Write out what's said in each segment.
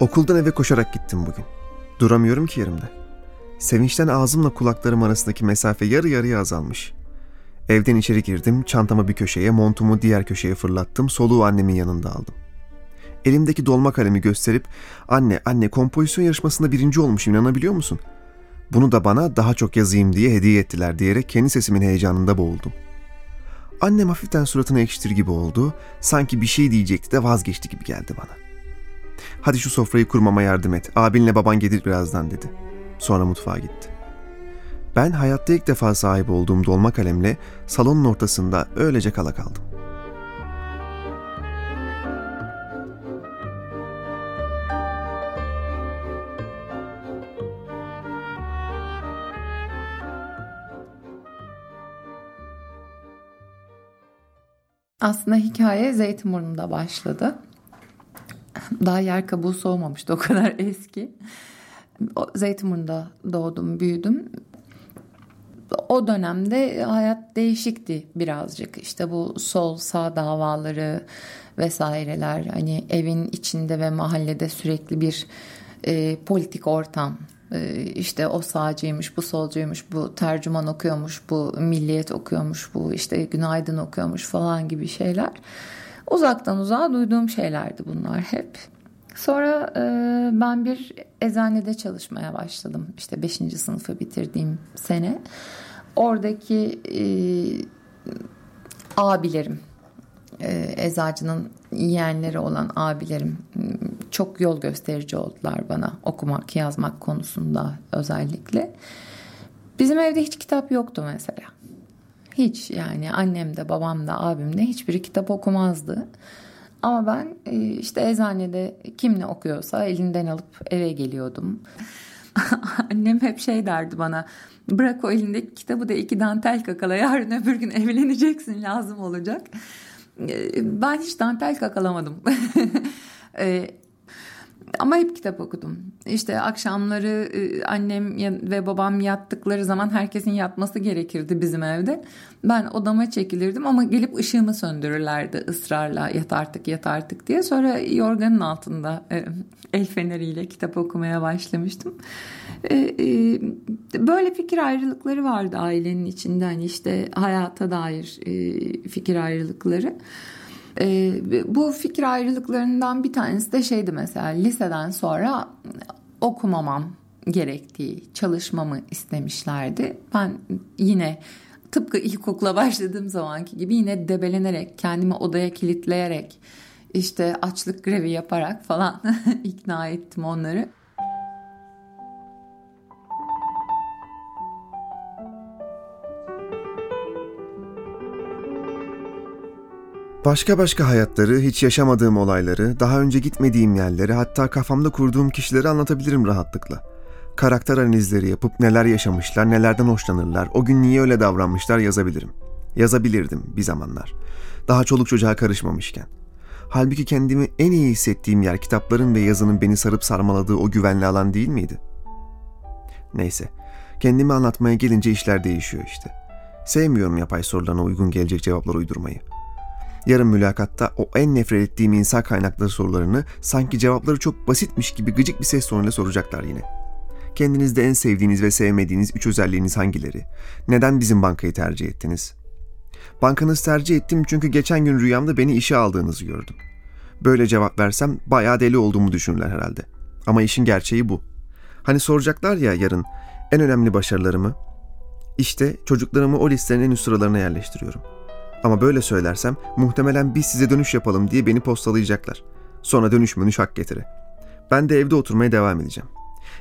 Okuldan eve koşarak gittim bugün. Duramıyorum ki yerimde. Sevinçten ağzımla kulaklarım arasındaki mesafe yarı yarıya azalmış. Evden içeri girdim, çantamı bir köşeye, montumu diğer köşeye fırlattım, soluğu annemin yanında aldım. Elimdeki dolma kalemi gösterip, anne, anne kompozisyon yarışmasında birinci olmuşum inanabiliyor musun? Bunu da bana daha çok yazayım diye hediye ettiler diyerek kendi sesimin heyecanında boğuldum. Annem hafiften suratını ekşitir gibi oldu, sanki bir şey diyecekti de vazgeçti gibi geldi bana. Hadi şu sofrayı kurmama yardım et, abinle baban gelir birazdan dedi. Sonra mutfağa gitti. Ben hayatta ilk defa sahip olduğum dolma kalemle salonun ortasında öylece kala kaldım. Aslında hikaye Zeytinburnu'nda başladı. Daha yer kabuğu soğumamıştı o kadar eski. Zeytinburnu'nda doğdum, büyüdüm. O dönemde hayat değişikti birazcık. İşte bu sol sağ davaları vesaireler hani evin içinde ve mahallede sürekli bir e, politik ortam e, işte o sağcıymış, bu solcuymuş, bu tercüman okuyormuş, bu milliyet okuyormuş, bu işte günaydın okuyormuş falan gibi şeyler. Uzaktan uzağa duyduğum şeylerdi bunlar hep. Sonra e, ben bir eczanede çalışmaya başladım. İşte 5. sınıfı bitirdiğim sene. Oradaki e, abilerim, e, eczacının yeğenleri olan abilerim çok yol gösterici oldular bana okumak, yazmak konusunda özellikle. Bizim evde hiç kitap yoktu mesela. Hiç yani annem de babam da abim de hiçbiri kitap okumazdı. Ama ben e, işte eczanede kim ne okuyorsa elinden alıp eve geliyordum. Annem hep şey derdi bana bırak o elindeki kitabı da iki dantel kakala yarın öbür gün evleneceksin lazım olacak. E, ben hiç dantel kakalamadım. E, ama hep kitap okudum. İşte akşamları e, annem ve babam yattıkları zaman herkesin yatması gerekirdi bizim evde. Ben odama çekilirdim ama gelip ışığımı söndürürlerdi ısrarla yat artık yat artık diye. Sonra yorganın altında e, el feneriyle kitap okumaya başlamıştım. E, böyle fikir ayrılıkları vardı ailenin içinde hani işte hayata dair fikir ayrılıkları. E, bu fikir ayrılıklarından bir tanesi de şeydi mesela liseden sonra okumamam gerektiği, çalışmamı istemişlerdi. Ben yine tıpkı ilkokula başladığım zamanki gibi yine debelenerek, kendimi odaya kilitleyerek, işte açlık grevi yaparak falan ikna ettim onları. Başka başka hayatları, hiç yaşamadığım olayları, daha önce gitmediğim yerleri, hatta kafamda kurduğum kişileri anlatabilirim rahatlıkla. Karakter analizleri yapıp neler yaşamışlar, nelerden hoşlanırlar, o gün niye öyle davranmışlar yazabilirim. Yazabilirdim bir zamanlar. Daha çoluk çocuğa karışmamışken. Halbuki kendimi en iyi hissettiğim yer kitapların ve yazının beni sarıp sarmaladığı o güvenli alan değil miydi? Neyse, kendimi anlatmaya gelince işler değişiyor işte. Sevmiyorum yapay sorularına uygun gelecek cevaplar uydurmayı. Yarın mülakatta o en nefret ettiğim insan kaynakları sorularını sanki cevapları çok basitmiş gibi gıcık bir ses tonuyla soracaklar yine. Kendinizde en sevdiğiniz ve sevmediğiniz üç özelliğiniz hangileri? Neden bizim bankayı tercih ettiniz? Bankanızı tercih ettim çünkü geçen gün rüyamda beni işe aldığınızı gördüm. Böyle cevap versem bayağı deli olduğumu düşünürler herhalde. Ama işin gerçeği bu. Hani soracaklar ya yarın en önemli başarılarımı. İşte çocuklarımı o listenin en üst sıralarına yerleştiriyorum.'' Ama böyle söylersem muhtemelen biz size dönüş yapalım diye beni postalayacaklar. Sonra dönüş mönüş hak getiri. Ben de evde oturmaya devam edeceğim.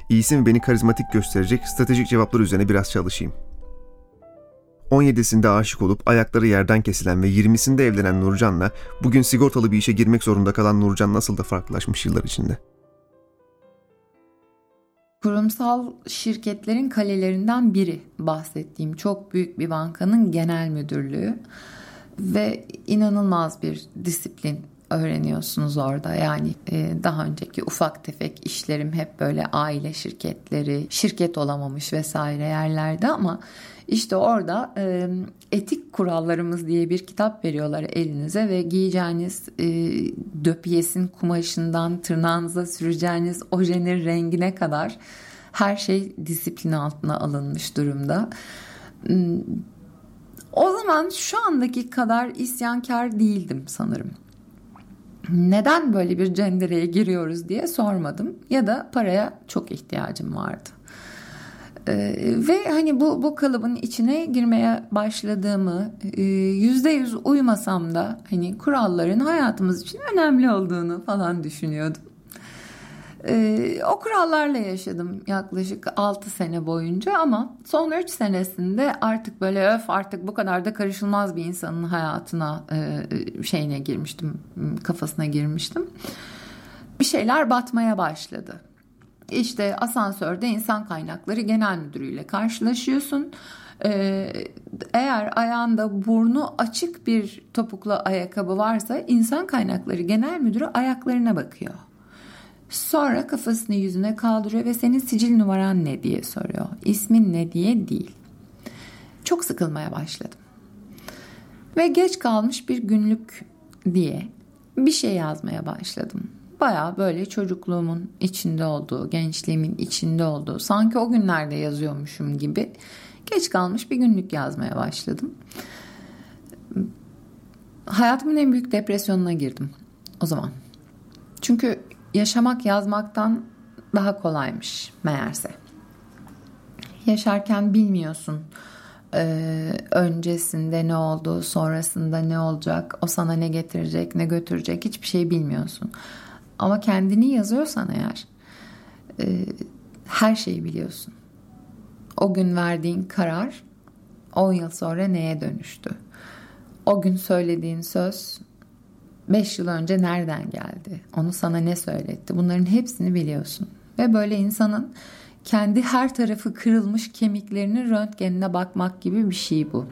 İyisi mi beni karizmatik gösterecek stratejik cevaplar üzerine biraz çalışayım. 17'sinde aşık olup ayakları yerden kesilen ve 20'sinde evlenen Nurcan'la bugün sigortalı bir işe girmek zorunda kalan Nurcan nasıl da farklılaşmış yıllar içinde. Kurumsal şirketlerin kalelerinden biri bahsettiğim çok büyük bir bankanın genel müdürlüğü ve inanılmaz bir disiplin öğreniyorsunuz orada. Yani e, daha önceki ufak tefek işlerim hep böyle aile şirketleri, şirket olamamış vesaire yerlerde ama işte orada e, etik kurallarımız diye bir kitap veriyorlar elinize ve giyeceğiniz e, döpiyesin kumaşından tırnağınıza süreceğiniz ojenin rengine kadar her şey disiplin altına alınmış durumda. O zaman şu andaki kadar isyankar değildim sanırım. Neden böyle bir cendereye giriyoruz diye sormadım ya da paraya çok ihtiyacım vardı. Ee, ve hani bu bu kalıbın içine girmeye başladığımı e, yüzde yüz uymasam da hani kuralların hayatımız için önemli olduğunu falan düşünüyordum. Ee, o kurallarla yaşadım yaklaşık 6 sene boyunca ama son 3 senesinde artık böyle öf artık bu kadar da karışılmaz bir insanın hayatına e, şeyine girmiştim kafasına girmiştim. Bir şeyler batmaya başladı. İşte asansörde insan kaynakları genel müdürüyle karşılaşıyorsun. Ee, eğer ayağında burnu açık bir topuklu ayakkabı varsa insan kaynakları genel müdürü ayaklarına bakıyor. Sonra kafasını yüzüne kaldırıyor ve senin sicil numaran ne diye soruyor. İsmin ne diye değil. Çok sıkılmaya başladım. Ve geç kalmış bir günlük diye bir şey yazmaya başladım. Baya böyle çocukluğumun içinde olduğu, gençliğimin içinde olduğu, sanki o günlerde yazıyormuşum gibi geç kalmış bir günlük yazmaya başladım. Hayatımın en büyük depresyonuna girdim o zaman. Çünkü yaşamak yazmaktan daha kolaymış meğerse. Yaşarken bilmiyorsun ee, öncesinde ne oldu, sonrasında ne olacak, o sana ne getirecek, ne götürecek hiçbir şey bilmiyorsun. Ama kendini yazıyorsan eğer e, her şeyi biliyorsun. O gün verdiğin karar 10 yıl sonra neye dönüştü? O gün söylediğin söz 5 yıl önce nereden geldi? Onu sana ne söyletti? Bunların hepsini biliyorsun. Ve böyle insanın kendi her tarafı kırılmış kemiklerinin röntgenine bakmak gibi bir şey bu.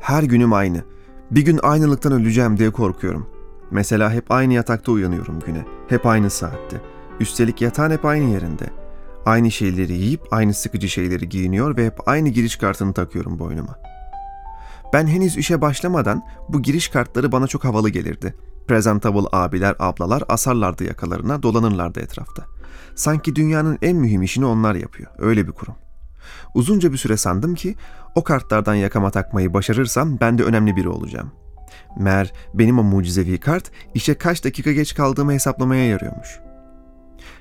Her günüm aynı. Bir gün aynılıktan öleceğim diye korkuyorum. Mesela hep aynı yatakta uyanıyorum güne. Hep aynı saatte. Üstelik yatağın hep aynı yerinde. Aynı şeyleri yiyip aynı sıkıcı şeyleri giyiniyor ve hep aynı giriş kartını takıyorum boynuma. Ben henüz işe başlamadan bu giriş kartları bana çok havalı gelirdi. Presentable abiler, ablalar asarlardı yakalarına, dolanırlardı etrafta. Sanki dünyanın en mühim işini onlar yapıyor. Öyle bir kurum. Uzunca bir süre sandım ki o kartlardan yakama takmayı başarırsam ben de önemli biri olacağım. Mer benim o mucizevi kart işe kaç dakika geç kaldığımı hesaplamaya yarıyormuş.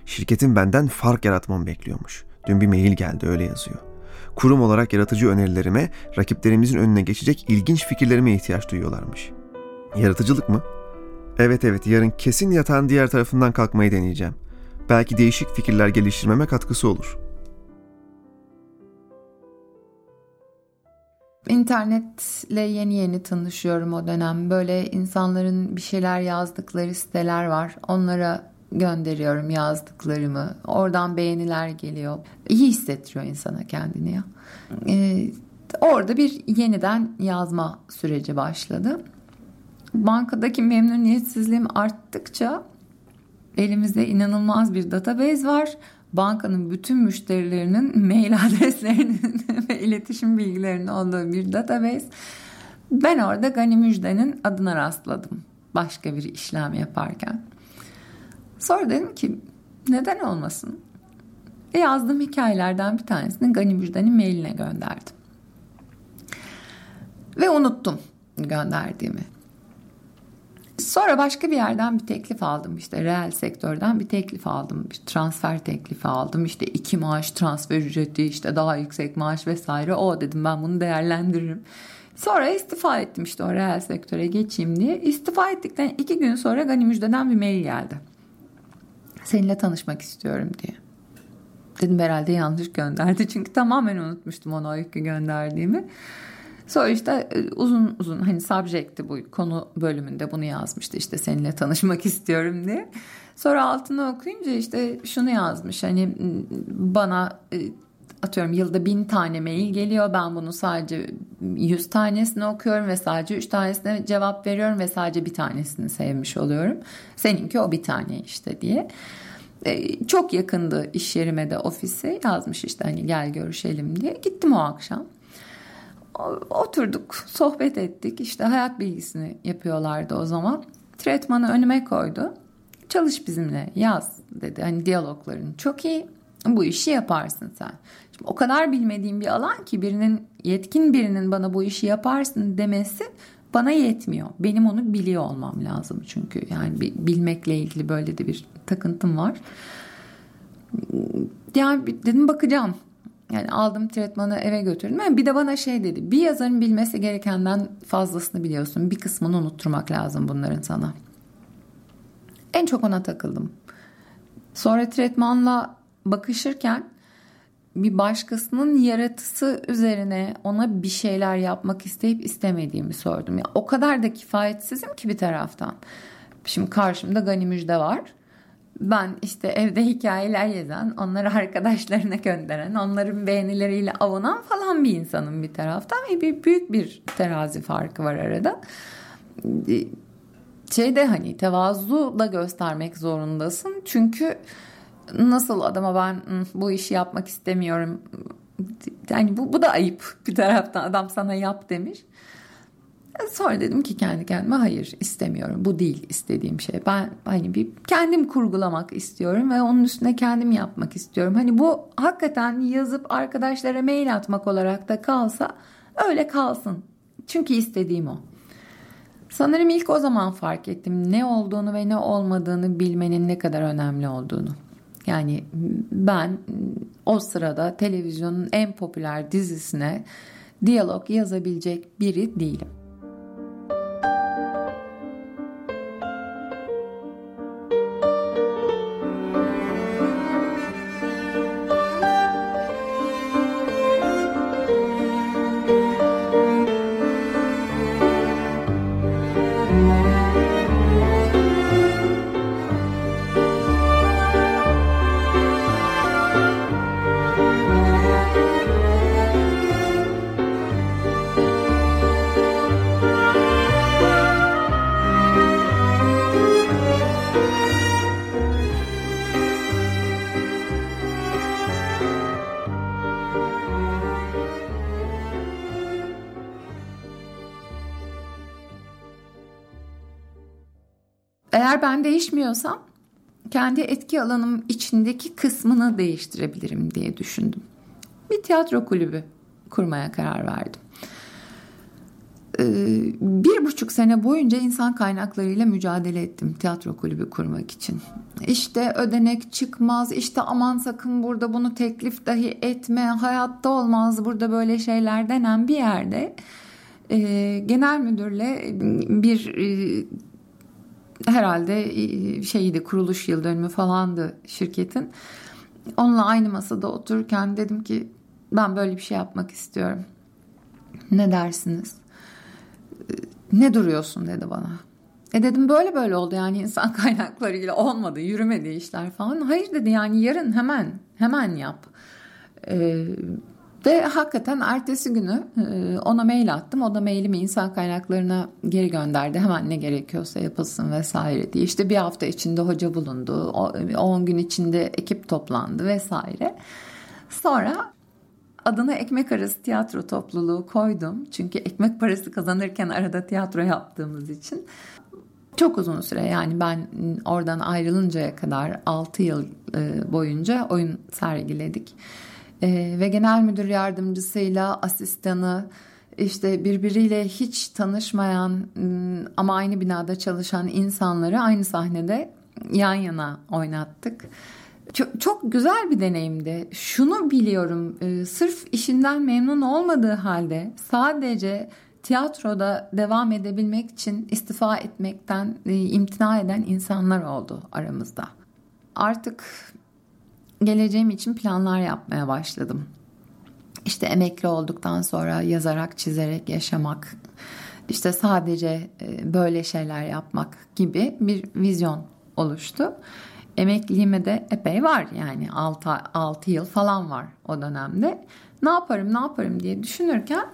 Şirketin benden fark yaratmamı bekliyormuş. Dün bir mail geldi öyle yazıyor. Kurum olarak yaratıcı önerilerime, rakiplerimizin önüne geçecek ilginç fikirlerime ihtiyaç duyuyorlarmış. Yaratıcılık mı? Evet evet yarın kesin yatağın diğer tarafından kalkmayı deneyeceğim. Belki değişik fikirler geliştirmeme katkısı olur.'' İnternetle yeni yeni tanışıyorum o dönem. Böyle insanların bir şeyler yazdıkları siteler var. Onlara gönderiyorum yazdıklarımı. Oradan beğeniler geliyor. İyi hissettiriyor insana kendini ya. Ee, orada bir yeniden yazma süreci başladı. Bankadaki memnuniyetsizliğim arttıkça elimizde inanılmaz bir database var bankanın bütün müşterilerinin mail adreslerinin ve iletişim bilgilerinin olduğu bir database. Ben orada Gani Müjde'nin adına rastladım başka bir işlem yaparken. Sonra dedim ki neden olmasın? E yazdığım hikayelerden bir tanesini Gani Müjde'nin mailine gönderdim. Ve unuttum gönderdiğimi. Sonra başka bir yerden bir teklif aldım işte reel sektörden bir teklif aldım bir transfer teklifi aldım işte iki maaş transfer ücreti işte daha yüksek maaş vesaire o dedim ben bunu değerlendiririm. Sonra istifa ettim işte o reel sektöre geçeyim diye. İstifa ettikten iki gün sonra Gani Müjde'den bir mail geldi. Seninle tanışmak istiyorum diye. Dedim herhalde yanlış gönderdi çünkü tamamen unutmuştum ona o yükü gönderdiğimi. Sonra işte e, uzun uzun hani subject'i bu konu bölümünde bunu yazmıştı işte seninle tanışmak istiyorum diye. Sonra altını okuyunca işte şunu yazmış hani bana e, atıyorum yılda bin tane mail geliyor. Ben bunu sadece yüz tanesini okuyorum ve sadece üç tanesine cevap veriyorum ve sadece bir tanesini sevmiş oluyorum. Seninki o bir tane işte diye. E, çok yakındı iş yerime de ofisi yazmış işte hani gel görüşelim diye. Gittim o akşam. Oturduk, sohbet ettik. İşte hayat bilgisini yapıyorlardı o zaman. Tretmanı önüme koydu. Çalış bizimle, yaz dedi. Hani diyalogların çok iyi. Bu işi yaparsın sen. O kadar bilmediğim bir alan ki birinin yetkin birinin bana bu işi yaparsın demesi bana yetmiyor. Benim onu biliyor olmam lazım çünkü yani bilmekle ilgili böyle de bir takıntım var. Yani dedim bakacağım. Yani aldım tretmanı eve götürdüm. Yani bir de bana şey dedi. Bir yazarın bilmesi gerekenden fazlasını biliyorsun. Bir kısmını unutturmak lazım bunların sana. En çok ona takıldım. Sonra tretmanla bakışırken bir başkasının yaratısı üzerine ona bir şeyler yapmak isteyip istemediğimi sordum. Ya o kadar da kifayetsizim ki bir taraftan. Şimdi karşımda Gani Müjde var. Ben işte evde hikayeler yazan, onları arkadaşlarına gönderen, onların beğenileriyle avunan falan bir insanım bir taraftan. Ve bir büyük bir terazi farkı var arada. Şeyde hani tevazu da göstermek zorundasın. Çünkü nasıl adama ben bu işi yapmak istemiyorum yani bu, bu da ayıp bir taraftan adam sana yap demiş. Sonra dedim ki kendi kendime hayır istemiyorum. Bu değil istediğim şey. Ben hani bir kendim kurgulamak istiyorum ve onun üstüne kendim yapmak istiyorum. Hani bu hakikaten yazıp arkadaşlara mail atmak olarak da kalsa öyle kalsın. Çünkü istediğim o. Sanırım ilk o zaman fark ettim ne olduğunu ve ne olmadığını bilmenin ne kadar önemli olduğunu. Yani ben o sırada televizyonun en popüler dizisine diyalog yazabilecek biri değilim. Değişmiyorsam kendi etki alanım içindeki kısmını değiştirebilirim diye düşündüm. Bir tiyatro kulübü kurmaya karar verdim. Ee, bir buçuk sene boyunca insan kaynaklarıyla mücadele ettim tiyatro kulübü kurmak için. İşte ödenek çıkmaz, işte aman sakın burada bunu teklif dahi etme, hayatta olmaz burada böyle şeyler denen bir yerde e, genel müdürle bir e, herhalde e, şeydi kuruluş yıl dönümü falandı şirketin. Onunla aynı masada otururken dedim ki ben böyle bir şey yapmak istiyorum. Ne dersiniz? E, ne duruyorsun dedi bana. E dedim böyle böyle oldu yani insan kaynaklarıyla olmadı yürümedi işler falan. Hayır dedi yani yarın hemen hemen yap. Ee, ve hakikaten ertesi günü e, ona mail attım. O da mailimi insan kaynaklarına geri gönderdi. Hemen ne gerekiyorsa yapılsın vesaire diye. İşte bir hafta içinde hoca bulundu. 10 gün içinde ekip toplandı vesaire. Sonra adına ekmek arası tiyatro topluluğu koydum. Çünkü ekmek parası kazanırken arada tiyatro yaptığımız için. Çok uzun süre yani ben oradan ayrılıncaya kadar 6 yıl e, boyunca oyun sergiledik e, ve genel müdür yardımcısıyla asistanı işte birbiriyle hiç tanışmayan ama aynı binada çalışan insanları aynı sahnede yan yana oynattık. Çok, çok güzel bir deneyimdi. Şunu biliyorum, e, sırf işinden memnun olmadığı halde sadece tiyatroda devam edebilmek için istifa etmekten e, imtina eden insanlar oldu aramızda. Artık geleceğim için planlar yapmaya başladım. İşte emekli olduktan sonra yazarak, çizerek yaşamak, işte sadece e, böyle şeyler yapmak gibi bir vizyon oluştu. Emekliliğime de epey var yani 6, 6 yıl falan var o dönemde. Ne yaparım ne yaparım diye düşünürken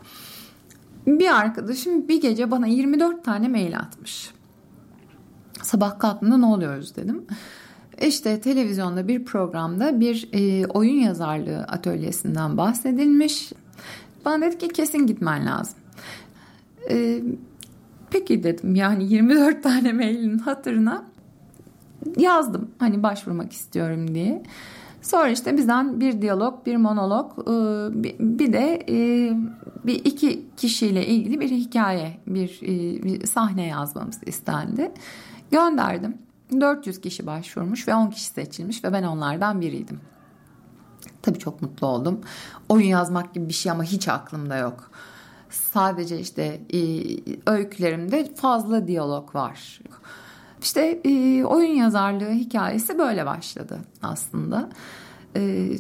bir arkadaşım bir gece bana 24 tane mail atmış. Sabah kalktığımda ne oluyoruz dedim. İşte televizyonda bir programda bir e, oyun yazarlığı atölyesinden bahsedilmiş. Bana dedi ki kesin gitmen lazım. E, peki dedim yani 24 tane mailin hatırına yazdım hani başvurmak istiyorum diye. Sonra işte bizden bir diyalog, bir monolog, e, bir de e, bir iki kişiyle ilgili bir hikaye, bir, e, bir sahne yazmamız istendi. Gönderdim. 400 kişi başvurmuş ve 10 kişi seçilmiş ve ben onlardan biriydim. Tabii çok mutlu oldum. Oyun yazmak gibi bir şey ama hiç aklımda yok. Sadece işte öykülerimde fazla diyalog var. İşte e, oyun yazarlığı hikayesi böyle başladı aslında. E,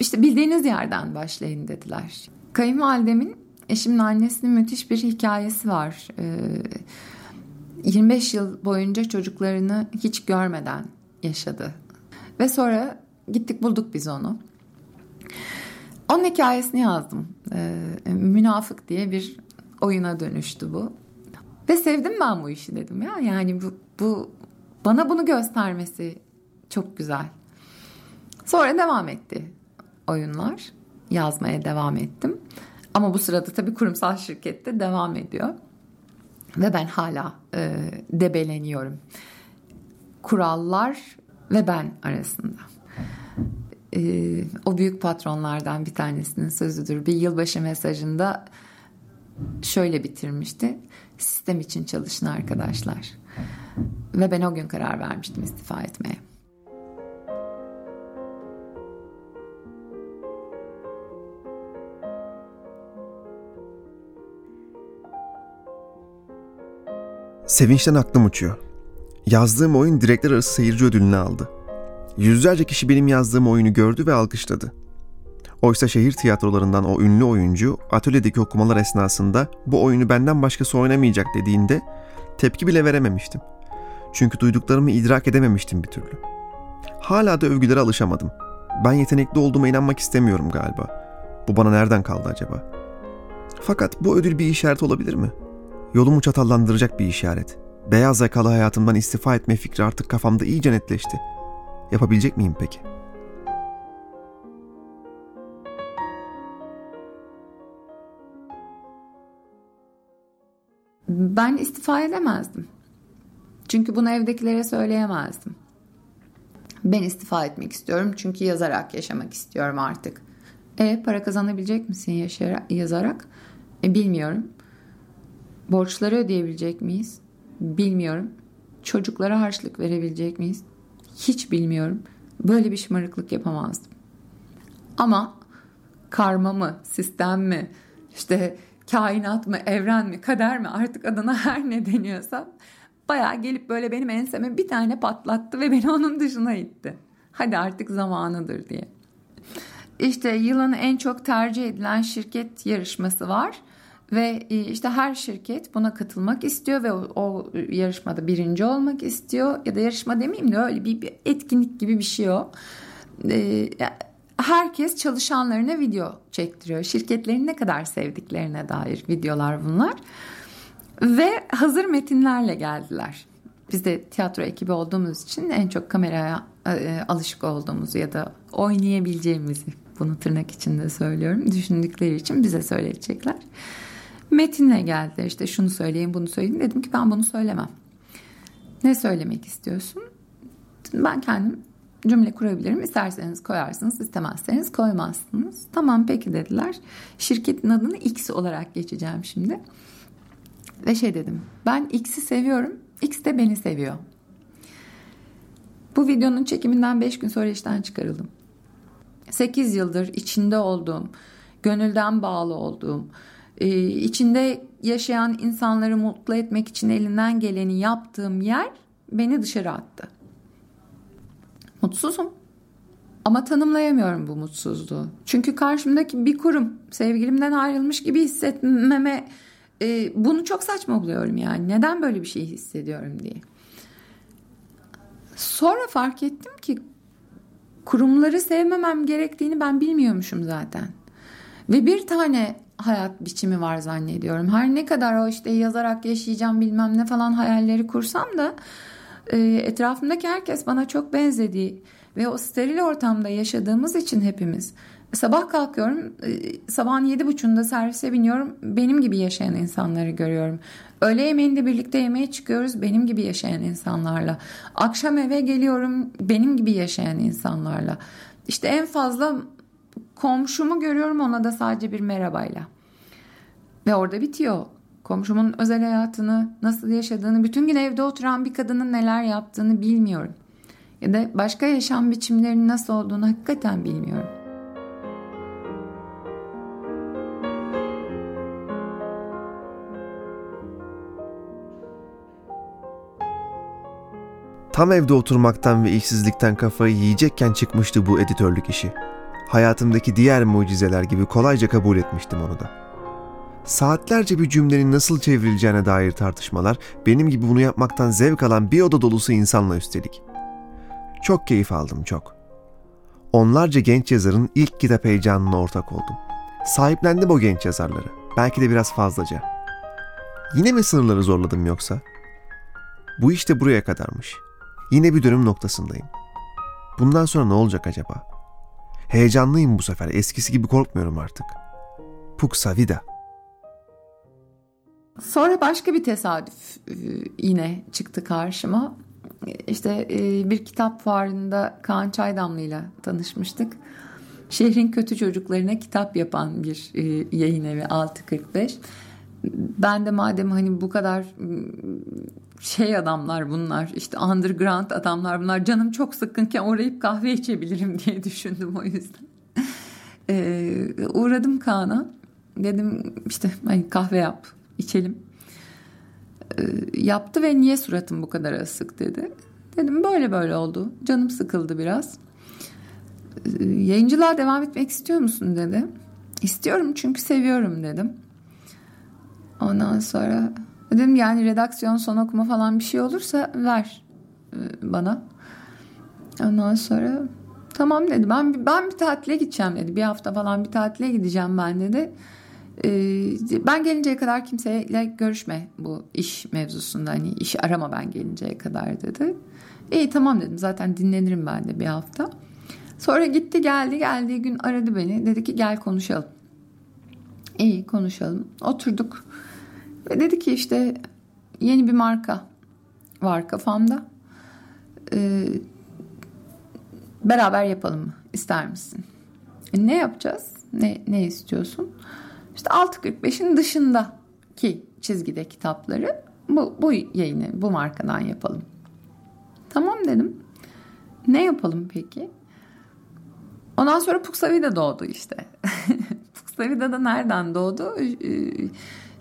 işte bildiğiniz yerden başlayın dediler. Kayınvalidemin eşimin annesinin müthiş bir hikayesi var. E, 25 yıl boyunca çocuklarını hiç görmeden yaşadı. Ve sonra gittik bulduk biz onu. Onun hikayesini yazdım. E, Münafık diye bir oyuna dönüştü bu. Ve sevdim ben bu işi dedim ya. Yani bu, bu bana bunu göstermesi çok güzel. Sonra devam etti oyunlar. Yazmaya devam ettim. Ama bu sırada tabii kurumsal şirkette devam ediyor. Ve ben hala e, debeleniyorum. Kurallar ve ben arasında. E, o büyük patronlardan bir tanesinin sözüdür. Bir yılbaşı mesajında şöyle bitirmişti. Sistem için çalışın arkadaşlar. Ve ben o gün karar vermiştim istifa etmeye. Sevinçten aklım uçuyor. Yazdığım oyun direkler arası seyirci ödülünü aldı. Yüzlerce kişi benim yazdığım oyunu gördü ve alkışladı. Oysa şehir tiyatrolarından o ünlü oyuncu atölyedeki okumalar esnasında bu oyunu benden başkası oynamayacak dediğinde tepki bile verememiştim. Çünkü duyduklarımı idrak edememiştim bir türlü. Hala da övgülere alışamadım. Ben yetenekli olduğuma inanmak istemiyorum galiba. Bu bana nereden kaldı acaba? Fakat bu ödül bir işaret olabilir mi? Yolumu çatallandıracak bir işaret. Beyaz yakalı hayatımdan istifa etme fikri artık kafamda iyice netleşti. Yapabilecek miyim peki?'' Ben istifa edemezdim. Çünkü bunu evdekilere söyleyemezdim. Ben istifa etmek istiyorum çünkü yazarak yaşamak istiyorum artık. E para kazanabilecek misin yaşayarak, yazarak? E, bilmiyorum. Borçları ödeyebilecek miyiz? Bilmiyorum. Çocuklara harçlık verebilecek miyiz? Hiç bilmiyorum. Böyle bir şımarıklık yapamazdım. Ama karma mı, sistem mi, işte kainat mı, evren mi, kader mi artık adına her ne deniyorsa bayağı gelip böyle benim enseme bir tane patlattı ve beni onun dışına itti. Hadi artık zamanıdır diye. İşte yılın en çok tercih edilen şirket yarışması var ve e, işte her şirket buna katılmak istiyor ve o, o yarışmada birinci olmak istiyor ya da yarışma demeyeyim de öyle bir, bir etkinlik gibi bir şey o. Ee, herkes çalışanlarına video çektiriyor. Şirketlerin ne kadar sevdiklerine dair videolar bunlar. Ve hazır metinlerle geldiler. Biz de tiyatro ekibi olduğumuz için en çok kameraya e, alışık olduğumuzu ya da oynayabileceğimizi bunu tırnak içinde söylüyorum. Düşündükleri için bize söyleyecekler. Metinle geldiler işte şunu söyleyin bunu söyleyin. Dedim ki ben bunu söylemem. Ne söylemek istiyorsun? Ben kendim cümle kurabilirim. İsterseniz koyarsınız, istemezseniz koymazsınız. Tamam peki dediler. Şirketin adını X olarak geçeceğim şimdi. Ve şey dedim. Ben X'i seviyorum. X de beni seviyor. Bu videonun çekiminden 5 gün sonra işten çıkarıldım. 8 yıldır içinde olduğum, gönülden bağlı olduğum, e, içinde yaşayan insanları mutlu etmek için elinden geleni yaptığım yer beni dışarı attı. Mutsuzum. Ama tanımlayamıyorum bu mutsuzluğu. Çünkü karşımdaki bir kurum sevgilimden ayrılmış gibi hissetmeme e, bunu çok saçma buluyorum yani. Neden böyle bir şey hissediyorum diye. Sonra fark ettim ki kurumları sevmemem gerektiğini ben bilmiyormuşum zaten. Ve bir tane hayat biçimi var zannediyorum. Her ne kadar o işte yazarak yaşayacağım bilmem ne falan hayalleri kursam da e, etrafımdaki herkes bana çok benzediği ve o steril ortamda yaşadığımız için hepimiz sabah kalkıyorum e, sabahın yedi buçuğunda servise biniyorum benim gibi yaşayan insanları görüyorum. Öğle yemeğinde birlikte yemeğe çıkıyoruz benim gibi yaşayan insanlarla. Akşam eve geliyorum benim gibi yaşayan insanlarla. İşte en fazla komşumu görüyorum ona da sadece bir merhabayla. Ve orada bitiyor. Komşumun özel hayatını, nasıl yaşadığını, bütün gün evde oturan bir kadının neler yaptığını bilmiyorum. Ya da başka yaşam biçimlerinin nasıl olduğunu hakikaten bilmiyorum. Tam evde oturmaktan ve işsizlikten kafayı yiyecekken çıkmıştı bu editörlük işi. Hayatımdaki diğer mucizeler gibi kolayca kabul etmiştim onu da. Saatlerce bir cümlenin nasıl çevrileceğine dair tartışmalar, benim gibi bunu yapmaktan zevk alan bir oda dolusu insanla üstelik. Çok keyif aldım çok. Onlarca genç yazarın ilk kitap heyecanına ortak oldum. Sahiplendim o genç yazarları. Belki de biraz fazlaca. Yine mi sınırları zorladım yoksa? Bu işte buraya kadarmış. Yine bir dönüm noktasındayım. Bundan sonra ne olacak acaba? Heyecanlıyım bu sefer. Eskisi gibi korkmuyorum artık. Puksa vida. Sonra başka bir tesadüf e, yine çıktı karşıma. İşte e, bir kitap fuarında Kaan Çaydamlı ile tanışmıştık. Şehrin kötü çocuklarına kitap yapan bir e, yayın evi 645. Ben de madem hani bu kadar şey adamlar bunlar işte underground adamlar bunlar canım çok sıkkınken uğrayıp kahve içebilirim diye düşündüm o yüzden. Ee, uğradım Kaan'a dedim işte hani kahve yap içelim. Ee, yaptı ve niye suratım bu kadar asık dedi. Dedim böyle böyle oldu canım sıkıldı biraz. Ee, yayıncılığa devam etmek istiyor musun dedi. İstiyorum çünkü seviyorum dedim. Ondan sonra Dedim yani redaksiyon son okuma falan bir şey olursa ver e, bana. Ondan sonra tamam dedi. Ben ben bir tatile gideceğim dedi. Bir hafta falan bir tatile gideceğim ben dedi. Ee, ben gelinceye kadar kimseyle görüşme bu iş mevzusunda. Hani iş arama ben gelinceye kadar dedi. İyi tamam dedim. Zaten dinlenirim ben de bir hafta. Sonra gitti geldi geldiği gün aradı beni. Dedi ki gel konuşalım. İyi konuşalım. Oturduk. Ve dedi ki işte yeni bir marka var kafamda. Ee, beraber yapalım mı? İster misin? E, ne yapacağız? Ne, ne istiyorsun? İşte 6.45'in dışındaki çizgide kitapları bu, bu yayını bu markadan yapalım. Tamam dedim. Ne yapalım peki? Ondan sonra Puksavida doğdu işte. Puksavida da nereden doğdu?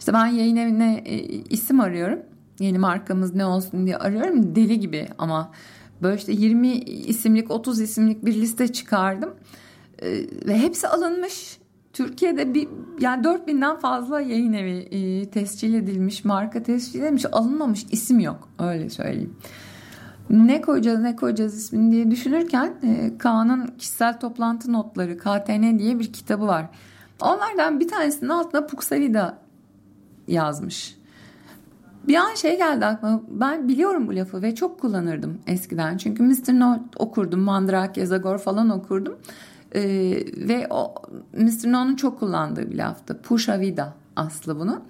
İşte ben yayın evine e, isim arıyorum. Yeni markamız ne olsun diye arıyorum. Deli gibi ama böyle işte 20 isimlik 30 isimlik bir liste çıkardım. E, ve hepsi alınmış. Türkiye'de bir yani 4000'den fazla yayın evi e, tescil edilmiş, marka tescil edilmiş, alınmamış isim yok. Öyle söyleyeyim. Ne koyacağız ne koyacağız ismini diye düşünürken e, Kaan'ın kişisel toplantı notları KTN diye bir kitabı var. Onlardan bir tanesinin altında Puksavida yazmış. Bir an şey geldi aklıma. Ben biliyorum bu lafı ve çok kullanırdım eskiden. Çünkü Mr. No okurdum. Mandrake, Zagor falan okurdum. Ee, ve o Mr. No'nun çok kullandığı bir laftı. Pusha vida aslı bunu.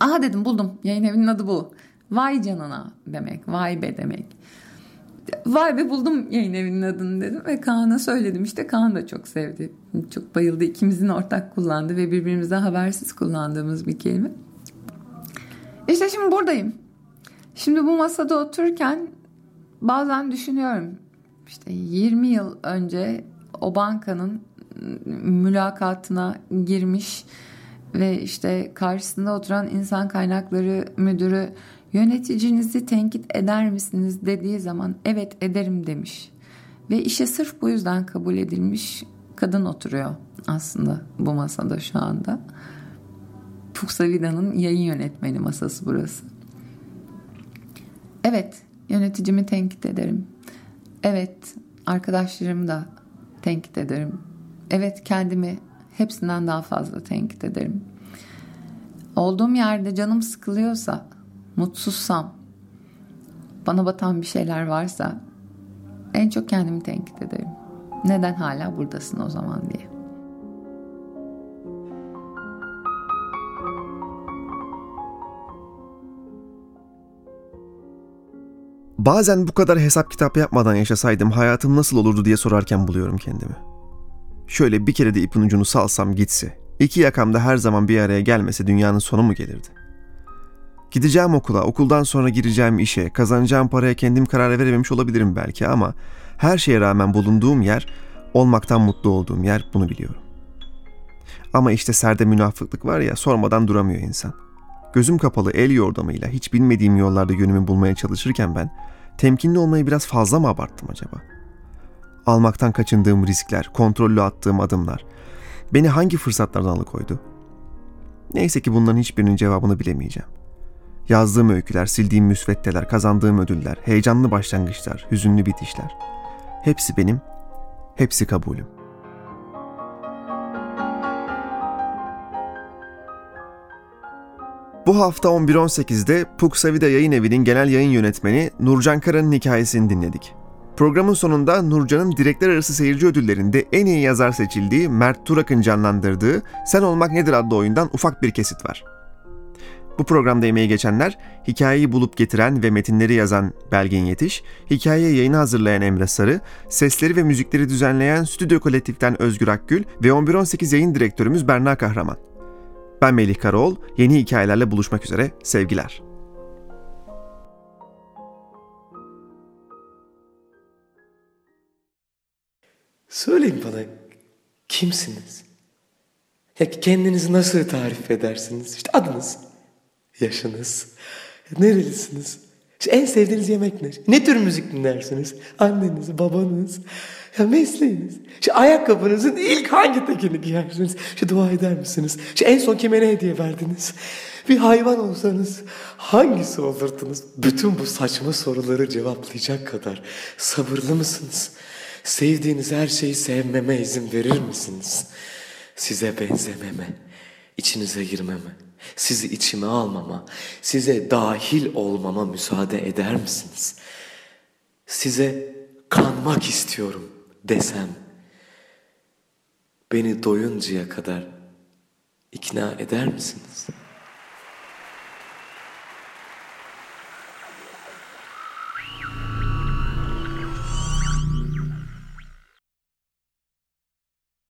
Aha dedim buldum. Yayın evinin adı bu. Vay canına demek. Vay be demek. Vay be buldum yayın evinin adını dedim ve Kaan'a söyledim. İşte Kaan da çok sevdi. Çok bayıldı. İkimizin ortak kullandığı ve birbirimizden habersiz kullandığımız bir kelime. İşte şimdi buradayım. Şimdi bu masada otururken bazen düşünüyorum. İşte 20 yıl önce o bankanın mülakatına girmiş ve işte karşısında oturan insan kaynakları müdürü Yöneticinizi tenkit eder misiniz dediği zaman evet ederim demiş. Ve işe sırf bu yüzden kabul edilmiş kadın oturuyor aslında bu masada şu anda. Puksavida'nın yayın yönetmeni masası burası. Evet yöneticimi tenkit ederim. Evet, arkadaşlarımı da tenkit ederim. Evet, kendimi hepsinden daha fazla tenkit ederim. Olduğum yerde canım sıkılıyorsa, mutsuzsam, bana batan bir şeyler varsa en çok kendimi tenkit ederim. Neden hala buradasın o zaman diye. Bazen bu kadar hesap kitap yapmadan yaşasaydım hayatım nasıl olurdu diye sorarken buluyorum kendimi. Şöyle bir kere de ipin ucunu salsam gitse, iki yakamda her zaman bir araya gelmese dünyanın sonu mu gelirdi? Gideceğim okula, okuldan sonra gireceğim işe, kazanacağım paraya kendim karar verememiş olabilirim belki ama her şeye rağmen bulunduğum yer, olmaktan mutlu olduğum yer bunu biliyorum. Ama işte serde münafıklık var ya sormadan duramıyor insan. Gözüm kapalı el yordamıyla hiç bilmediğim yollarda yönümü bulmaya çalışırken ben temkinli olmayı biraz fazla mı abarttım acaba? Almaktan kaçındığım riskler, kontrollü attığım adımlar beni hangi fırsatlardan alıkoydu? Neyse ki bunların hiçbirinin cevabını bilemeyeceğim. Yazdığım öyküler, sildiğim müsveddeler, kazandığım ödüller, heyecanlı başlangıçlar, hüzünlü bitişler. Hepsi benim, hepsi kabulüm. Bu hafta 11.18'de Puk Savida Yayın Evi'nin genel yayın yönetmeni Nurcan Kara'nın hikayesini dinledik. Programın sonunda Nurcan'ın direkler arası seyirci ödüllerinde en iyi yazar seçildiği Mert Turak'ın canlandırdığı Sen Olmak Nedir adlı oyundan ufak bir kesit var. Bu programda emeği geçenler, hikayeyi bulup getiren ve metinleri yazan Belgin Yetiş, hikaye yayını hazırlayan Emre Sarı, sesleri ve müzikleri düzenleyen Stüdyo Kolektif'ten Özgür Akgül ve 1118 yayın direktörümüz Berna Kahraman. Ben Melih Karaoğlu, yeni hikayelerle buluşmak üzere, sevgiler. Söyleyin bana, kimsiniz? Ya kendinizi nasıl tarif edersiniz? İşte adınız, yaşınız, nerelisiniz? En sevdiğiniz yemek ne? Ne tür müzik dinlersiniz? Anneniz, babanız, ya mesleğiniz. İşte ayakkabınızın ilk hangi tekini giyersiniz? İşte dua eder misiniz? İşte en son kime ne hediye verdiniz? Bir hayvan olsanız hangisi olurdunuz? Bütün bu saçma soruları cevaplayacak kadar sabırlı mısınız? Sevdiğiniz her şeyi sevmeme izin verir misiniz? Size benzememe, içinize girmeme, sizi içime almama, size dahil olmama müsaade eder misiniz? Size kanmak istiyorum desem, beni doyuncaya kadar ikna eder misiniz?''